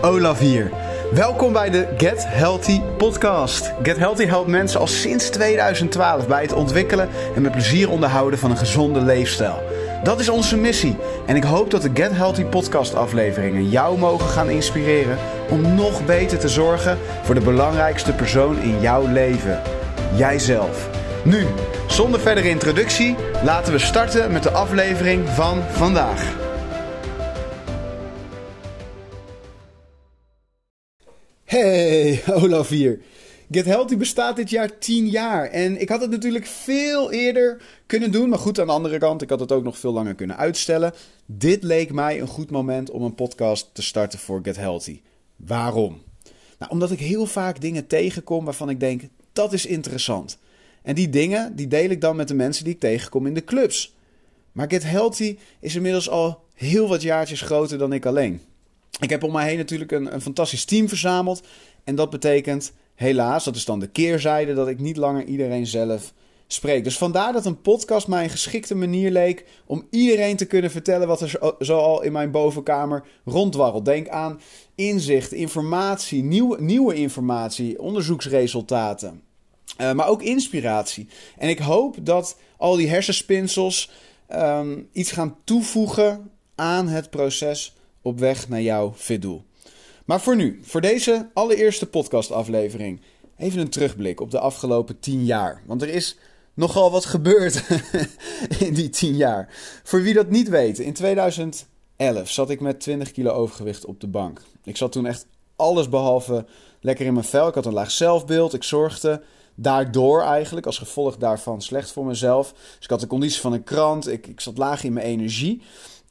Olaf hier. Welkom bij de Get Healthy podcast. Get Healthy helpt mensen al sinds 2012 bij het ontwikkelen en met plezier onderhouden van een gezonde leefstijl. Dat is onze missie en ik hoop dat de Get Healthy podcast afleveringen jou mogen gaan inspireren om nog beter te zorgen voor de belangrijkste persoon in jouw leven, jijzelf. Nu, zonder verdere introductie, laten we starten met de aflevering van vandaag. Hey, Olaf hier. Get Healthy bestaat dit jaar 10 jaar. En ik had het natuurlijk veel eerder kunnen doen. Maar goed, aan de andere kant, ik had het ook nog veel langer kunnen uitstellen. Dit leek mij een goed moment om een podcast te starten voor Get Healthy. Waarom? Nou, omdat ik heel vaak dingen tegenkom waarvan ik denk, dat is interessant. En die dingen, die deel ik dan met de mensen die ik tegenkom in de clubs. Maar Get Healthy is inmiddels al heel wat jaartjes groter dan ik alleen. Ik heb om mij heen natuurlijk een, een fantastisch team verzameld. En dat betekent helaas, dat is dan de keerzijde, dat ik niet langer iedereen zelf spreek. Dus vandaar dat een podcast mij een geschikte manier leek om iedereen te kunnen vertellen wat er zo al in mijn bovenkamer rondwarrelt. Denk aan inzicht, informatie, nieuwe, nieuwe informatie, onderzoeksresultaten. Uh, maar ook inspiratie. En ik hoop dat al die hersenspinsels um, iets gaan toevoegen aan het proces op weg naar jouw fit doel. Maar voor nu, voor deze allereerste podcastaflevering, even een terugblik op de afgelopen 10 jaar. Want er is nogal wat gebeurd in die 10 jaar. Voor wie dat niet weet, in 2011 zat ik met 20 kilo overgewicht op de bank. Ik zat toen echt alles behalve lekker in mijn vel. Ik had een laag zelfbeeld. Ik zorgde daardoor eigenlijk, als gevolg daarvan, slecht voor mezelf. Dus ik had de conditie van een krant. Ik, ik zat laag in mijn energie.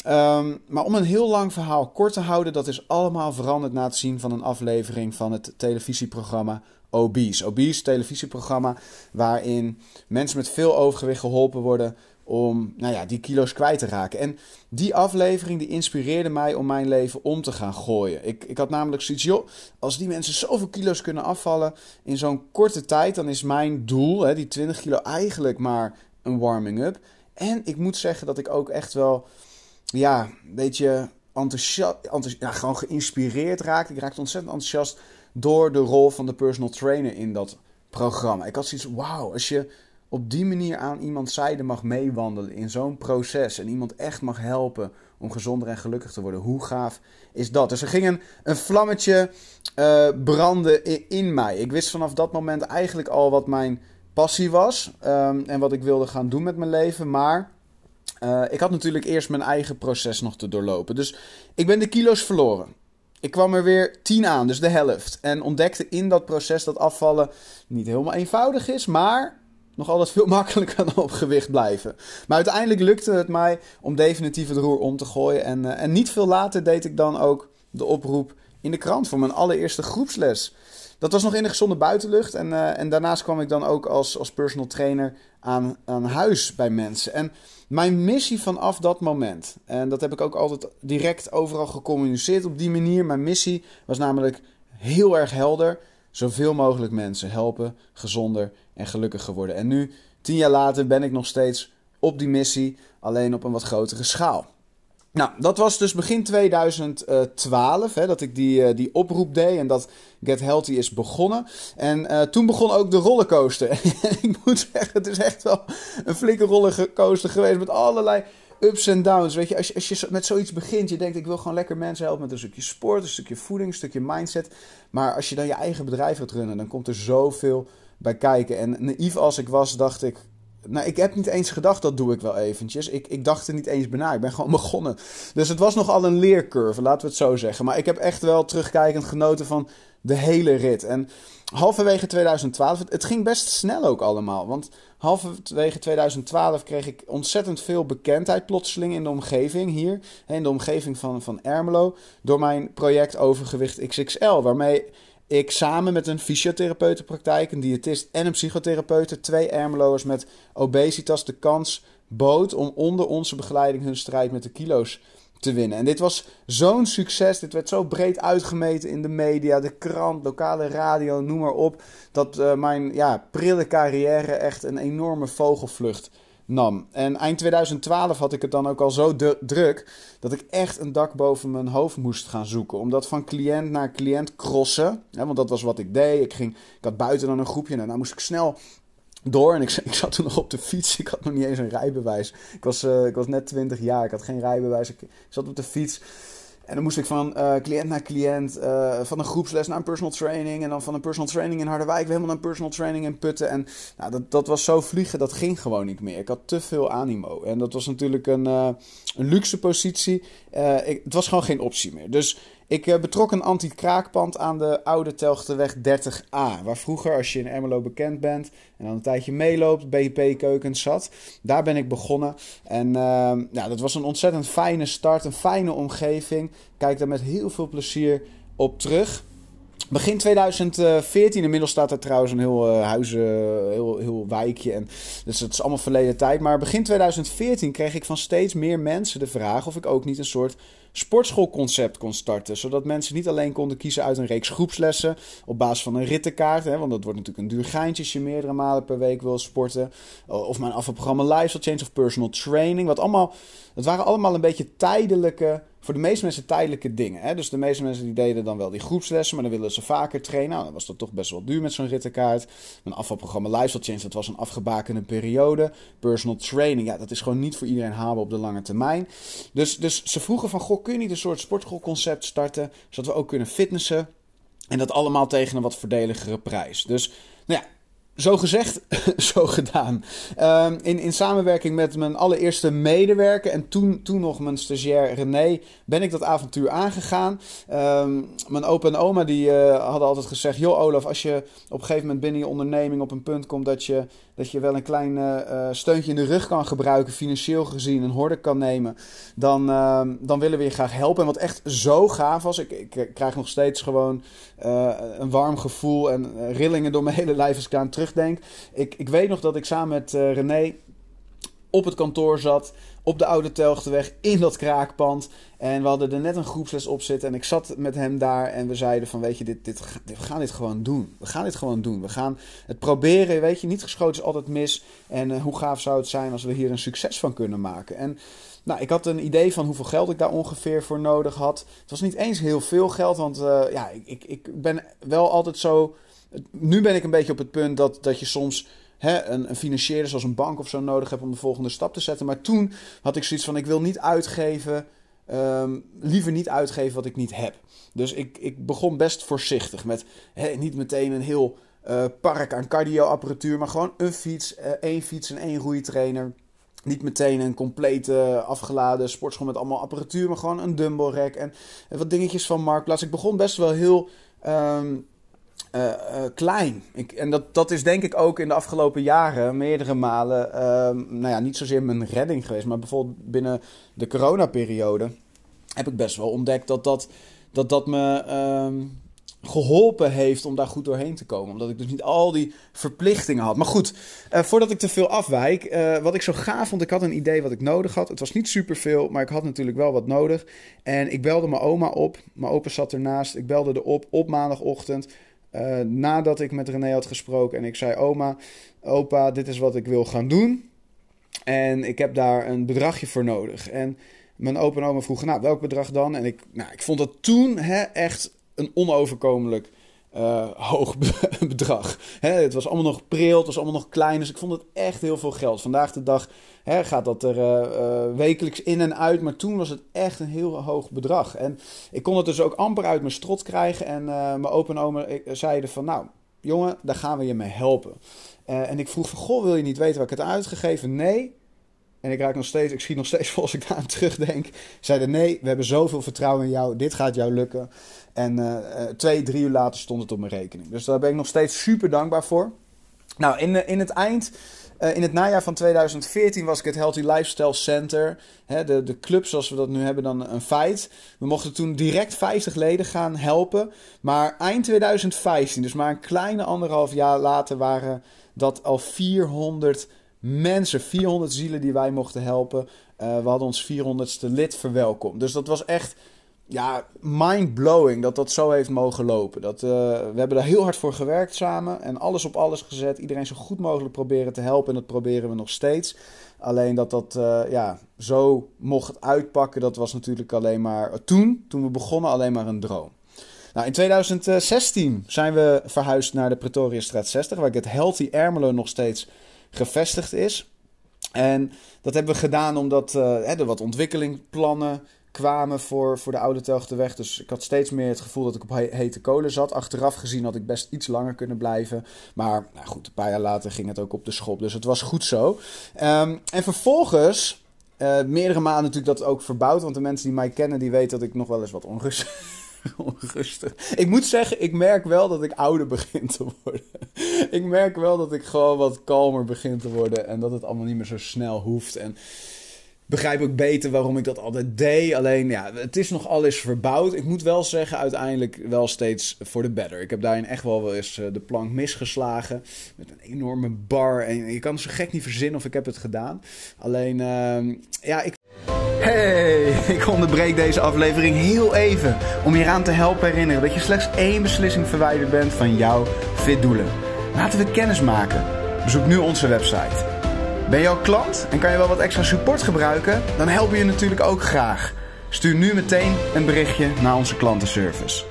Um, maar om een heel lang verhaal kort te houden, dat is allemaal veranderd na het zien van een aflevering van het televisieprogramma Obese. Obese, televisieprogramma waarin mensen met veel overgewicht geholpen worden om nou ja, die kilo's kwijt te raken. En die aflevering die inspireerde mij om mijn leven om te gaan gooien. Ik, ik had namelijk zoiets, joh, als die mensen zoveel kilo's kunnen afvallen in zo'n korte tijd, dan is mijn doel, hè, die 20 kilo, eigenlijk maar een warming-up. En ik moet zeggen dat ik ook echt wel ja, een beetje enthousiast, ja, gewoon geïnspireerd raakte. Ik raakte ontzettend enthousiast door de rol van de personal trainer in dat programma. Ik had zoiets, wauw, als je op die manier aan iemand zijde mag meewandelen in zo'n proces en iemand echt mag helpen om gezonder en gelukkig te worden, hoe gaaf is dat? Dus er ging een, een vlammetje uh, branden in, in, mij. Ik wist vanaf dat moment eigenlijk al wat mijn passie was um, en wat ik wilde gaan doen met mijn leven, maar uh, ik had natuurlijk eerst mijn eigen proces nog te doorlopen. Dus ik ben de kilo's verloren. Ik kwam er weer 10 aan, dus de helft. En ontdekte in dat proces dat afvallen niet helemaal eenvoudig is, maar nog altijd veel makkelijker dan op gewicht blijven. Maar uiteindelijk lukte het mij om definitief het roer om te gooien. En, uh, en niet veel later deed ik dan ook de oproep in de krant voor mijn allereerste groepsles. Dat was nog in de gezonde buitenlucht. En, uh, en daarnaast kwam ik dan ook als, als personal trainer aan, aan huis bij mensen. En mijn missie vanaf dat moment, en dat heb ik ook altijd direct overal gecommuniceerd op die manier. Mijn missie was namelijk heel erg helder: zoveel mogelijk mensen helpen, gezonder en gelukkiger worden. En nu, tien jaar later, ben ik nog steeds op die missie, alleen op een wat grotere schaal. Nou, dat was dus begin 2012 hè, dat ik die, uh, die oproep deed en dat Get Healthy is begonnen. En uh, toen begon ook de rollercoaster. ik moet zeggen, het is echt wel een flinke rollercoaster geweest met allerlei ups en downs. Weet je, als je, als je met zoiets begint, je denkt ik wil gewoon lekker mensen helpen met een stukje sport, een stukje voeding, een stukje mindset. Maar als je dan je eigen bedrijf gaat runnen, dan komt er zoveel bij kijken. En naïef als ik was, dacht ik, nou, ik heb niet eens gedacht, dat doe ik wel eventjes. Ik, ik dacht er niet eens bijna. Ik ben gewoon begonnen. Dus het was nogal een leercurve, laten we het zo zeggen. Maar ik heb echt wel terugkijkend genoten van de hele rit. En halverwege 2012, het, ging best snel ook allemaal. Want halverwege 2012 kreeg ik ontzettend veel bekendheid plotseling in de omgeving hier. In de omgeving van, van Ermelo. Door mijn project Overgewicht XXL. Waarmee ik samen met een fysiotherapeutenpraktijk, een diëtist en een psychotherapeut, twee Ermeloers met obesitas, de kans bood om onder onze begeleiding hun strijd met de kilo's te winnen. En dit was zo'n succes, dit werd zo breed uitgemeten in de media, de krant, lokale radio, noem maar op, dat uh, mijn ja, prille carrière echt een enorme vogelvlucht nam. En eind 2012 had ik het dan ook al zo druk dat ik echt een dak boven mijn hoofd moest gaan zoeken. Omdat van cliënt naar cliënt crossen, hè, want dat was wat ik deed. Ik, ging, ik had buiten dan een groepje en daarna moest ik snel door. En ik, zat toen nog op de fiets. Ik had nog niet eens een rijbewijs. Ik was, uh, ik was net 20 jaar. Ik had geen rijbewijs. Ik, zat op de fiets. En dan moest ik van uh, cliënt naar cliënt, uh, van een groepsles naar een personal training. En dan van een personal training in Harderwijk weer helemaal naar een personal training in Putten. En nou, dat, dat was zo vliegen, dat ging gewoon niet meer. Ik had te veel animo. En dat was natuurlijk een, uh, een luxe positie. Ik, het was gewoon geen optie meer. Dus ik eh, betrok een anti-kraakpand aan de oude Telgteweg 30A. Waar vroeger, als je in Ermelo bekend bent en dan een tijdje meeloopt, BP Keukens zat. Daar ben ik begonnen. En uh, ja, dat was een ontzettend fijne start, een fijne omgeving. Kijk daar met heel veel plezier op terug. Begin 2014, inmiddels staat er trouwens een heel uh, huizen, heel, heel wijkje. En, dus het is allemaal verleden tijd. Maar begin 2014 kreeg ik van steeds meer mensen de vraag of ik ook niet een soort sportschoolconcept kon starten. Zodat mensen niet alleen konden kiezen uit een reeks groepslessen op basis van een rittenkaart. Hè, want dat wordt natuurlijk een duur geintje als je meerdere malen per week wil sporten. Of mijn afvalprogramma Lifestyle Change of Personal Training. Wat allemaal, het waren allemaal een beetje tijdelijke voor de meeste mensen tijdelijke dingen. Hè? Dus de meeste mensen die deden dan wel die groepslessen, maar dan willen ze vaker trainen. Nou, dan was dat toch best wel duur met zo'n rittenkaart. Mijn afvalprogramma Lifestyle Change, dat was een afgebakende periode. Personal training, ja, dat is gewoon niet voor iedereen haalbaar op de lange termijn. Dus, dus ze vroegen van, goh, kun je niet een soort sportschoolconcept starten, zodat we ook kunnen fitnessen? En dat allemaal tegen een wat voordeligere prijs. Dus, nou ja, zo gezegd, zo gedaan. Um, in, in samenwerking met mijn allereerste medewerker en toen, toen nog mijn stagiair René, ben ik dat avontuur aangegaan. Um, mijn opa en oma die uh, hadden altijd gezegd: Joh, Olaf, als je op een gegeven moment binnen je onderneming op een punt komt dat je, dat je wel een klein uh, steuntje in de rug kan gebruiken, financieel gezien, een horde kan nemen, dan, uh, dan willen we je graag helpen. En wat echt zo gaaf was, ik, ik krijg nog steeds gewoon een warm gevoel en rillingen door mijn hele lijf als ik aan terugdenk. Ik, ik weet nog dat ik samen met René op het kantoor zat op de Oude Telgteweg in dat kraakpand. En we hadden er net een groepsles op zitten. En ik zat met hem daar en we zeiden van, weet je, dit, dit, we gaan dit gewoon doen. We gaan dit gewoon doen. We gaan het proberen, weet je. Niet geschoten is altijd mis. En uh, hoe gaaf zou het zijn als we hier een succes van kunnen maken. En nou, ik had een idee van hoeveel geld ik daar ongeveer voor nodig had. Het was niet eens heel veel geld, want uh, ja, ik, ik, ik ben wel altijd zo... Nu ben ik een beetje op het punt dat, dat je soms hè, een, een zoals een bank of zo nodig heb om de volgende stap te zetten. Maar toen had ik zoiets van: ik wil niet uitgeven. Um, liever niet uitgeven wat ik niet heb. Dus ik, ik begon best voorzichtig met hè, niet meteen een heel uh, park aan cardioapparatuur, maar gewoon een fiets, uh, één fiets en één roeitrainer. Niet meteen een complete afgeladen sportschool met allemaal apparatuur, maar gewoon een dumbbell rack en, wat dingetjes van Marktplaats. Ik begon best wel heel um, uh, uh, klein. Ik, en dat, dat is denk ik ook in de afgelopen jaren meerdere malen, uh, nou ja, niet zozeer mijn redding geweest, maar bijvoorbeeld binnen de coronaperiode heb ik best wel ontdekt dat dat, dat, dat me ehm, geholpen heeft om daar goed doorheen te komen. Omdat ik dus niet al die verplichtingen had. Maar goed, uh, voordat ik te veel afwijk, wat ik zo gaaf vond, ik had een idee wat ik nodig had. Het was niet superveel, maar ik had natuurlijk wel wat nodig. En ik belde mijn oma op. Mijn opa zat ernaast. Ik belde er op op maandagochtend. Uh, nadat ik met René had gesproken en ik zei: Oma, opa, dit is wat ik wil gaan doen. En ik heb daar een bedragje voor nodig. En mijn opa en oma vroegen: Nou, welk bedrag dan? En ik, nou, ik vond dat toen hè, echt een onoverkomelijk uh, hoog bedrag. Hè, het was allemaal nog pril, het was allemaal nog klein. Dus ik vond het echt heel veel geld. Vandaag de dag gaat dat er uh, uh, wekelijks in en uit. Maar toen was het echt een heel hoog bedrag. En ik kon het dus ook amper uit mijn strot krijgen. En mijn opa en oma zeiden van... Nou, jongen, daar gaan we je mee helpen. en ik vroeg van... Goh, wil je niet weten wat ik het uitgegeven? Nee. En ik raak nog steeds, ik schiet nog steeds vol als ik daar aan terugdenk. Zeiden nee, we hebben zoveel vertrouwen in jou. Dit gaat jou lukken. En twee, drie uur later stond het op mijn rekening. Dus daar ben ik nog steeds super dankbaar voor. Nou, in, in het eind, uh, in het najaar van 2014 was ik het Healthy Lifestyle Center. Hè, de, de club zoals we dat nu hebben dan een feit. We mochten toen direct 50 leden gaan helpen. Maar eind 2015, dus maar een kleine anderhalf jaar later, waren dat al 400 mensen, 400 zielen die wij mochten helpen. Uh, we hadden ons 400ste lid verwelkomd. Dus dat was echt ja, mind-blowing dat dat zo heeft mogen lopen. Dat, uh, we hebben daar heel hard voor gewerkt samen en alles op alles gezet. Iedereen zo goed mogelijk proberen te helpen en dat proberen we nog steeds. Alleen dat dat uh, ja, zo mocht uitpakken, dat was natuurlijk alleen maar toen, toen we begonnen, alleen maar een droom. Nou, in 2016 zijn we verhuisd naar de Pretoriastraat 60, waar het Healthy Ermelo nog steeds gevestigd is. En dat hebben we gedaan omdat uh, er wat ontwikkelingplannen kwamen voor, voor de Oude Telgteweg. Dus ik had steeds meer het gevoel dat ik op hete kolen zat. Achteraf gezien had ik best iets langer kunnen blijven. Maar nou goed, een paar jaar later ging het ook op de schop. Dus het was goed zo. Um, en vervolgens... Uh, meerdere maanden natuurlijk dat ook verbouwd. Want de mensen die mij kennen, die weten dat ik nog wel eens wat onrustig onrustig. Ik moet zeggen, ik merk wel dat ik ouder begin te worden. ik merk wel dat ik gewoon wat kalmer begin te worden. En dat het allemaal niet meer zo snel hoeft. En begrijp ook beter waarom ik dat altijd deed. Alleen ja, het is nog alles verbouwd. Ik moet wel zeggen, uiteindelijk wel steeds voor de better. Ik heb daarin echt wel wel eens eh, de plank misgeslagen. Met een enorme bar. En je kan zo gek niet verzinnen of ik heb het gedaan. Alleen, uh, ja, ik. Hey, ik onderbreek deze aflevering heel even om je eraan te helpen herinneren dat je slechts één beslissing verwijderd bent van jouw fit doelen. Laten we kennis maken. Bezoek nu onze website ben je al klant en kan je wel wat extra support gebruiken? Dan helpen we je natuurlijk ook graag. Stuur nu meteen een berichtje naar onze klantenservice.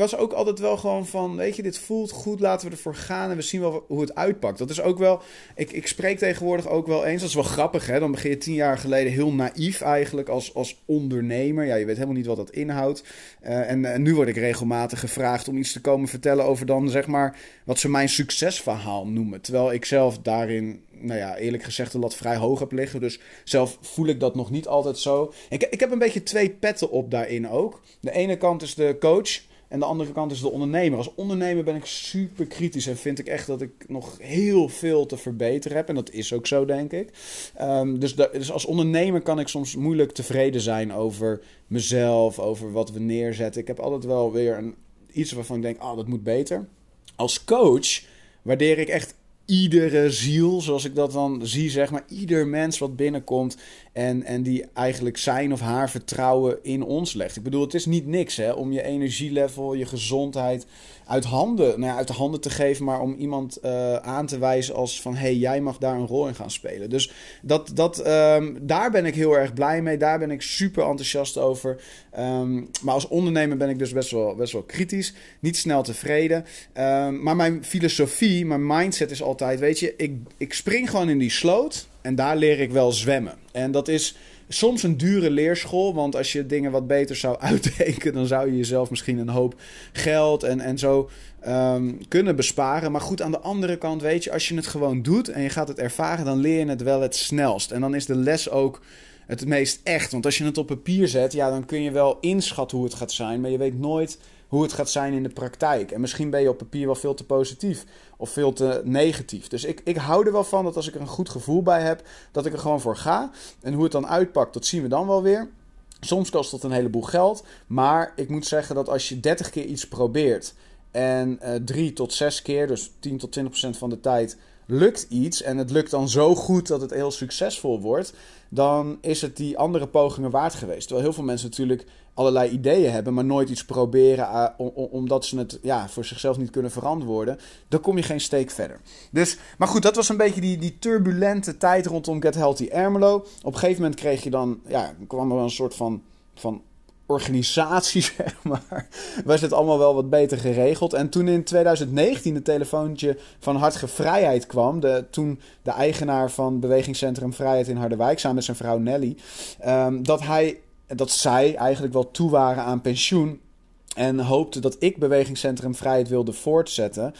Was ook altijd wel gewoon van, weet je, dit voelt goed, laten we ervoor gaan en we zien wel hoe het uitpakt. Dat is ook wel, ik, ik spreek tegenwoordig ook wel eens, dat is wel grappig hè, dan begin je tien jaar geleden heel naïef eigenlijk als, als ondernemer. Ja, je weet helemaal niet wat dat inhoudt. Uh, en, en nu word ik regelmatig gevraagd om iets te komen vertellen over dan zeg maar wat ze mijn succesverhaal noemen. Terwijl ik zelf daarin nou ja, eerlijk gezegd de lat vrij hoog heb liggen. Dus zelf voel ik dat nog niet altijd zo. Ik, ik heb een beetje twee petten op daarin ook. De ene kant is de coach. En de andere kant is de ondernemer. Als ondernemer ben ik super kritisch en vind ik echt dat ik nog heel veel te verbeteren heb. En dat is ook zo, denk ik. Um, dus, dus als ondernemer kan ik soms moeilijk tevreden zijn over mezelf, over wat we neerzetten. Ik heb altijd wel weer een, iets waarvan ik denk, oh, dat moet beter. Als coach waardeer ik echt iedere ziel, zoals ik dat dan zie, zeg maar, ieder mens wat binnenkomt en, en die eigenlijk zijn of haar vertrouwen in ons legt. Ik bedoel, het is niet niks hè, om je energielevel, je gezondheid uit, handen, nou ja, uit de handen te geven, maar om iemand uh, aan te wijzen als van hé, hey, jij mag daar een rol in gaan spelen. Dus dat, dat, um, daar ben ik heel erg blij mee. Daar ben ik super enthousiast over. Um, maar als ondernemer ben ik dus best wel, best wel kritisch. Niet snel tevreden. Um, maar mijn filosofie, mijn mindset is altijd: weet je, ik, ik spring gewoon in die sloot. En daar leer ik wel zwemmen. En dat is soms een dure leerschool. Want als je dingen wat beter zou uitdenken, dan zou je jezelf misschien een hoop geld en, en zo um, kunnen besparen. Maar goed, aan de andere kant, weet je, als je het gewoon doet en je gaat het ervaren, dan leer je het wel het snelst. En dan is de les ook het meest echt. Want als je het op papier zet, ja, dan kun je wel inschatten hoe het gaat zijn. Maar je weet nooit hoe het gaat zijn in de praktijk. En misschien ben je op papier wel veel te positief of veel te negatief. Dus ik, ik hou er wel van dat als ik er een goed gevoel bij heb, dat ik er gewoon voor ga. En hoe het dan uitpakt, dat zien we dan wel weer. Soms kost dat een heleboel geld. Maar ik moet zeggen dat als je 30 keer iets probeert en eh, 3 tot 6 keer, dus 10 tot 20 procent van de tijd, lukt iets en het lukt dan zo goed dat het heel succesvol wordt, dan is het die andere pogingen waard geweest. Terwijl heel veel mensen natuurlijk allerlei ideeën hebben, maar nooit iets proberen uh, omdat ze het ja, voor zichzelf niet kunnen verantwoorden, dan kom je geen steek verder. Dus, maar goed, dat was een beetje die, die turbulente tijd rondom Get Healthy Ermelo. Op een gegeven moment kreeg je dan, ja, kwam er een soort van, van organisatie, zeg maar, was het allemaal wel wat beter geregeld. En toen in 2019 het telefoontje van Hartge Vrijheid kwam, de, toen de eigenaar van Bewegingscentrum Vrijheid in Harderwijk, samen met zijn vrouw Nelly, um, dat hij, dat zij eigenlijk wel toe waren aan pensioen en hoopte dat ik Bewegingscentrum Vrijheid wilde voortzetten.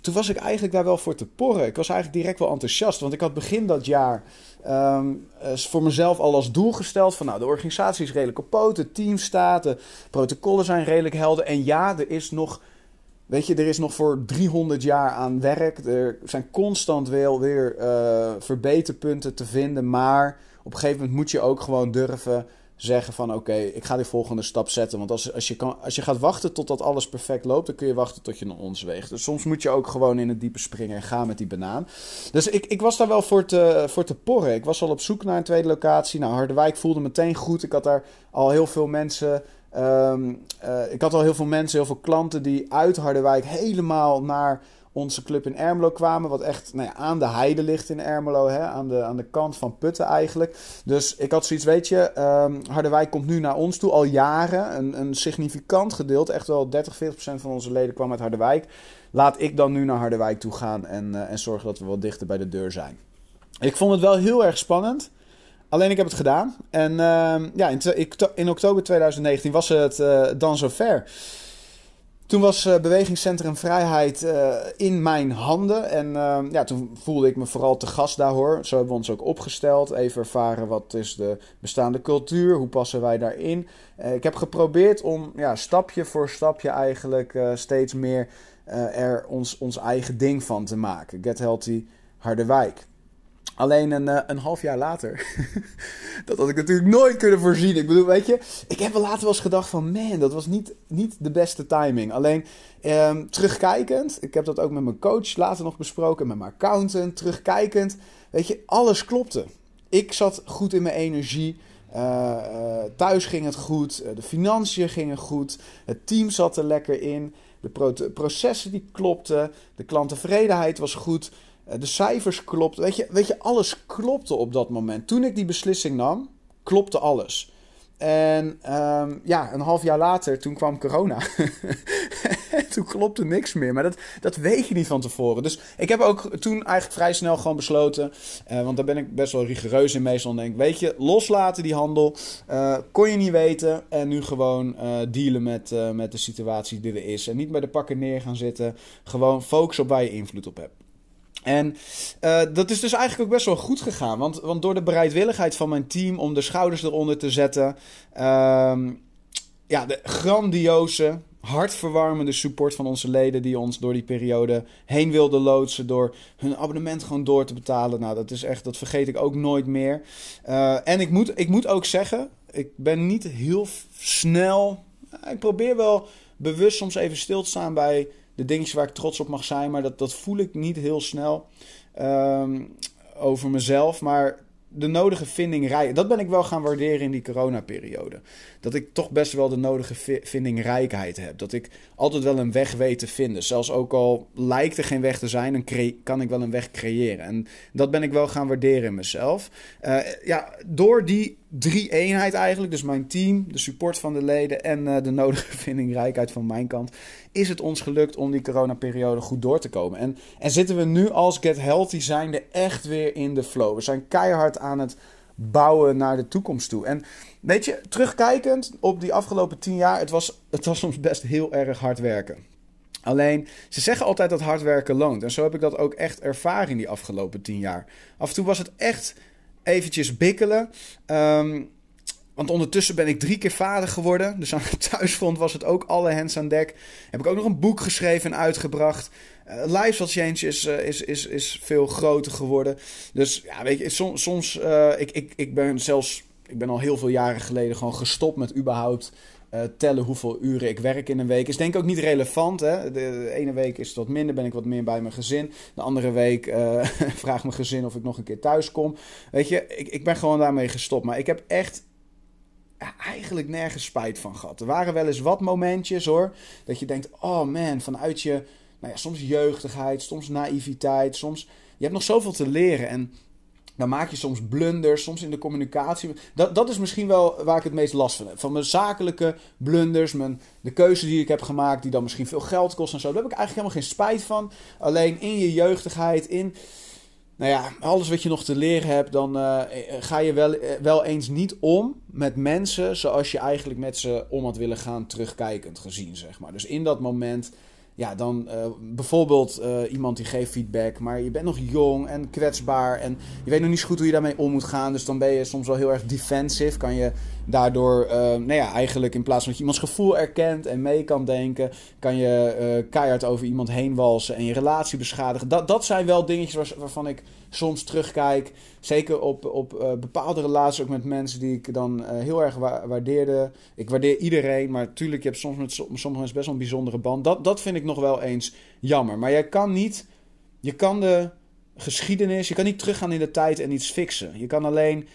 Toen was ik eigenlijk daar wel voor te porren. Ik was eigenlijk direct wel enthousiast. Want ik had begin dat jaar um, voor mezelf al als doel gesteld: van nou, de organisatie is redelijk op poten, team staat, de protocollen zijn redelijk helder. En ja, er is nog. Weet je, er is nog voor 300 jaar aan werk. Er zijn constant wel weer uh, verbeterpunten te vinden. Maar op een gegeven moment moet je ook gewoon durven zeggen van oké, ik ga die volgende stap zetten. Want als, als, je kan, als je gaat wachten totdat alles perfect loopt, dan kun je wachten tot je naar ons weegt. Dus soms moet je ook gewoon in het diepe springen en gaan met die banaan. Dus ik, ik was daar wel voor te, voor te porren. Ik was al op zoek naar een tweede locatie. Nou, Harderwijk voelde meteen goed. Ik had daar al heel veel mensen. Ehm, eh, ik had al heel veel mensen, heel veel klanten die uit Harderwijk helemaal naar onze club in Ermelo kwamen. Wat echt nou ja, aan de heide ligt in Ermelo. Hè? Aan, de, aan de kant van Putten eigenlijk. Dus ik had zoiets, weet je, um, Harderwijk komt nu naar ons toe. Al jaren. Een, een significant gedeelte. Echt wel 30, 40 procent van onze leden kwam uit Harderwijk. Laat ik dan nu naar Harderwijk toe gaan. En, uh, en zorgen dat we wat dichter bij de deur zijn. Ik vond het wel heel erg spannend. Alleen ik heb het gedaan. En uh, ja, in, in, oktober 2019 was het uh, dan zover. Toen was uh, Bewegingscentrum Vrijheid uh, in mijn handen. En uh, ja, toen voelde ik me vooral te gast daar hoor. Zo hebben we ons ook opgesteld. Even ervaren wat is de bestaande cultuur. Hoe passen wij daarin. ik heb geprobeerd om ja, stapje voor stapje eigenlijk steeds meer er ons, ons eigen ding van te maken. Get Healthy Harderwijk. Alleen een, uh, een half jaar later. dat had ik natuurlijk nooit kunnen voorzien. Ik bedoel, weet je, ik heb wel later wel eens gedacht van, man, dat was niet, niet de beste timing. Alleen um, terugkijkend, ik heb dat ook met mijn coach later nog besproken, met mijn accountant, terugkijkend, weet je, alles klopte. Ik zat goed in mijn energie. Uh, uh, thuis ging het goed, de financiën gingen goed, het team zat er lekker in, de processen die klopten, de klanttevredenheid was goed. Eh, de cijfers klopten. Weet je, weet je, alles klopte op dat moment. Toen ik die beslissing nam, klopte alles. En um, ja, een half jaar later, toen kwam corona. toen klopte niks meer. Maar dat, dat weet je niet van tevoren. Dus ik heb ook toen eigenlijk vrij snel gewoon besloten. Uh, want daar ben ik best wel rigoureus in meestal. Denk, weet je, loslaten die handel. Uh, kon je niet weten. En nu gewoon dealen met, met de situatie die er is. En niet bij de pakken neer gaan zitten. Gewoon focus op waar je invloed op hebt. En uh, dat is dus eigenlijk ook best wel goed gegaan. Want, want door de bereidwilligheid van mijn team om de schouders eronder te zetten. Uh, ja, de grandioze, hartverwarmende support van onze leden die ons door die periode heen wilden loodsen. Door hun abonnement gewoon door te betalen. Nou, dat is echt, dat vergeet ik ook nooit meer. Uh, en ik moet, ik moet ook zeggen, ik ben niet heel snel. Ik probeer wel bewust soms even stil te staan bij de dingetjes waar ik trots op mag zijn. Maar dat, dat voel ik niet heel snel um, over mezelf. Maar de nodige vindingrijkheid. Dat ben ik wel gaan waarderen in die coronaperiode. Dat ik toch best wel de nodige vindingrijkheid heb. Dat ik altijd wel een weg weet te vinden. Zelfs ook al lijkt er geen weg te zijn, dan kan ik wel een weg creëren. En dat ben ik wel gaan waarderen in mezelf. Uh, ja, door die drie eenheid eigenlijk, dus mijn team, de support van de leden en uh, de nodige vindingrijkheid van mijn kant, is het ons gelukt om die coronaperiode goed door te komen. En, en zitten we nu als Get Healthy zijnde echt weer in de flow. We zijn keihard aan het bouwen naar de toekomst toe. En weet je, terugkijkend op die afgelopen tien jaar, het was, het was soms best heel erg hard werken. Alleen, ze zeggen altijd dat hard werken loont. En zo heb ik dat ook echt ervaren in die afgelopen tien jaar. Af en toe was het echt eventjes bikkelen. Um, want ondertussen ben ik drie keer vader geworden. Dus aan het thuisfront was het ook alle hands aan dek. Heb ik ook nog een boek geschreven en uitgebracht. Uh, lifestyle change is, uh, is, is, is veel groter geworden. Dus ja, weet je, soms... soms uh, ik, ik, ik ben zelfs... Ik ben al heel veel jaren geleden gewoon gestopt met überhaupt... Uh, tellen hoeveel uren ik werk in een week. Is denk ik ook niet relevant. Hè? De, de, ene week is het wat minder, ben ik wat meer bij mijn gezin. De andere week uh, vraagt mijn gezin of ik nog een keer thuis kom. Weet je, ik, ik ben gewoon daarmee gestopt. Maar ik heb echt eigenlijk nergens spijt van gehad. Er waren wel eens wat momentjes hoor. Dat je denkt, oh man, vanuit je, nou ja, soms jeugdigheid, soms naïviteit, soms. Je hebt nog zoveel te leren. En dan maak je soms blunders, soms in de communicatie. Dat, dat is misschien wel waar ik het meest last van heb. Van mijn zakelijke blunders, mijn, de keuze die ik heb gemaakt, die dan misschien veel geld kost en zo. Daar heb ik eigenlijk helemaal geen spijt van. Alleen in je jeugdigheid, in nou ja, alles wat je nog te leren hebt, dan uh, ga je wel, uh, wel eens niet om met mensen zoals je eigenlijk met ze om had willen gaan, terugkijkend gezien, zeg maar. Dus in dat moment, ja, dan uh, bijvoorbeeld iemand die geeft feedback, maar je bent nog jong en kwetsbaar en je weet nog niet zo goed hoe je daarmee om moet gaan. Dus dan ben je soms wel heel erg defensive, kan je Daardoor, uh, nou ja, eigenlijk in plaats van dat je iemands gevoel erkent en mee kan denken, kan je uh, keihard over iemand heen walsen en je relatie beschadigen. Dat, dat zijn wel dingetjes waarvan ik soms terugkijk. Zeker op, op uh, bepaalde relaties, ook met mensen die ik dan heel erg wa waardeerde. Ik waardeer iedereen, maar natuurlijk, je hebt soms met sommige mensen best wel een bijzondere band. Dat, dat vind ik nog wel eens jammer. Maar jij kan niet, je kan de geschiedenis. Je kan niet teruggaan in de tijd en iets fixen. Je kan alleen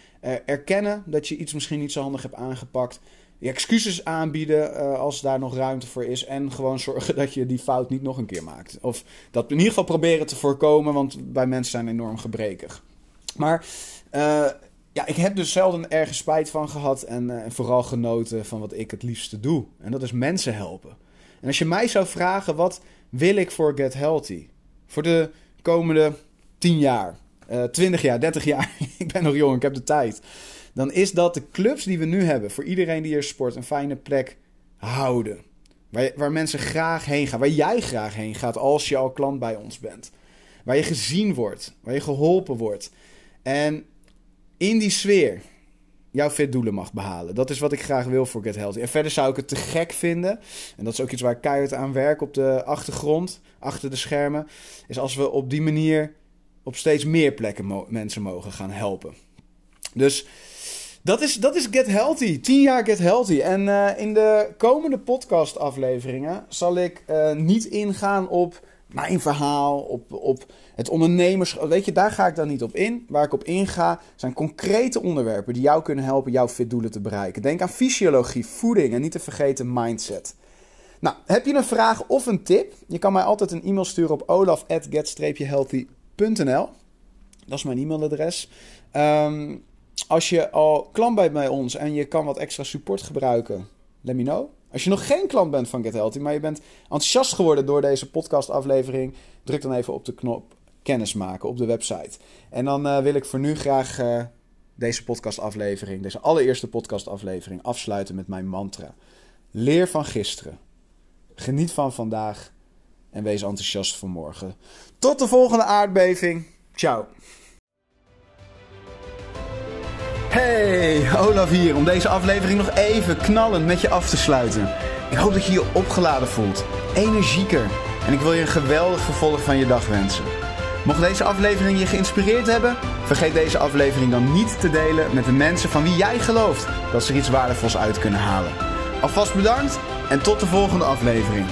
erkennen dat je iets misschien niet zo handig hebt aangepakt. Je excuses aanbieden uh, als daar nog ruimte voor is. En gewoon zorgen dat je die fout niet nog een keer maakt. Of dat in ieder geval proberen te voorkomen, want bij mensen zijn enorm gebrekig. Maar uh, ja, ik heb dus zelden ergens spijt van gehad. En vooral genoten van wat ik het liefste doe. En dat is mensen helpen. En als je mij zou vragen, wat wil ik voor Get Healthy? Voor de komende 10 jaar, uh, eh, 20 jaar, 30 jaar, ik ben nog jong, ik heb de tijd. Dan is dat de clubs die we nu hebben, voor iedereen die hier sport, een fijne plek houden. Waar, waar mensen graag heen gaan, waar jij graag heen gaat als je al klant bij ons bent. Waar je gezien wordt, waar je geholpen wordt. En in die sfeer jouw doelen mag behalen. Dat is wat ik graag wil voor Get Healthy. En verder zou ik het te gek vinden. En dat is ook iets waar ik keihard aan werk op de achtergrond, achter de schermen. Is als we op die manier op steeds meer plekken mensen mogen gaan helpen. Dus dat is, dat is Get Healthy. 10 jaar Get Healthy. En uh, in de komende podcast afleveringen zal ik uh, niet ingaan op mijn verhaal, op, op het ondernemerschap. Weet je, daar ga ik dan niet op in. Waar ik op inga zijn concrete onderwerpen die jou kunnen helpen jouw fitdoelen te bereiken. Denk aan fysiologie, voeding en niet te vergeten mindset. Nou, heb je een vraag of een tip? Je kan mij altijd een e-mail sturen op olaf.get-healthy.com dat is mijn e-mailadres. Um, als je al klant bent bij ons en je kan wat extra support gebruiken, let me know. Als je nog geen klant bent van Get Healthy, maar je bent enthousiast geworden door deze podcastaflevering, druk dan even op de knop kennismaken op de website. En dan uh, wil ik voor nu graag uh, deze podcastaflevering, deze allereerste podcastaflevering, afsluiten met mijn mantra. Leer van gisteren. Geniet van vandaag en wees enthousiast voor morgen. Tot de volgende aardbeving. Ciao. Hey, Olaf hier om deze aflevering nog even knallend met je af te sluiten. Ik hoop dat je je opgeladen voelt, energieker en ik wil je een geweldig vervolg van je dag wensen. Mocht deze aflevering je geïnspireerd hebben, vergeet deze aflevering dan niet te delen met de mensen van wie jij gelooft dat ze er iets waardevols uit kunnen halen. Alvast bedankt en tot de volgende aflevering.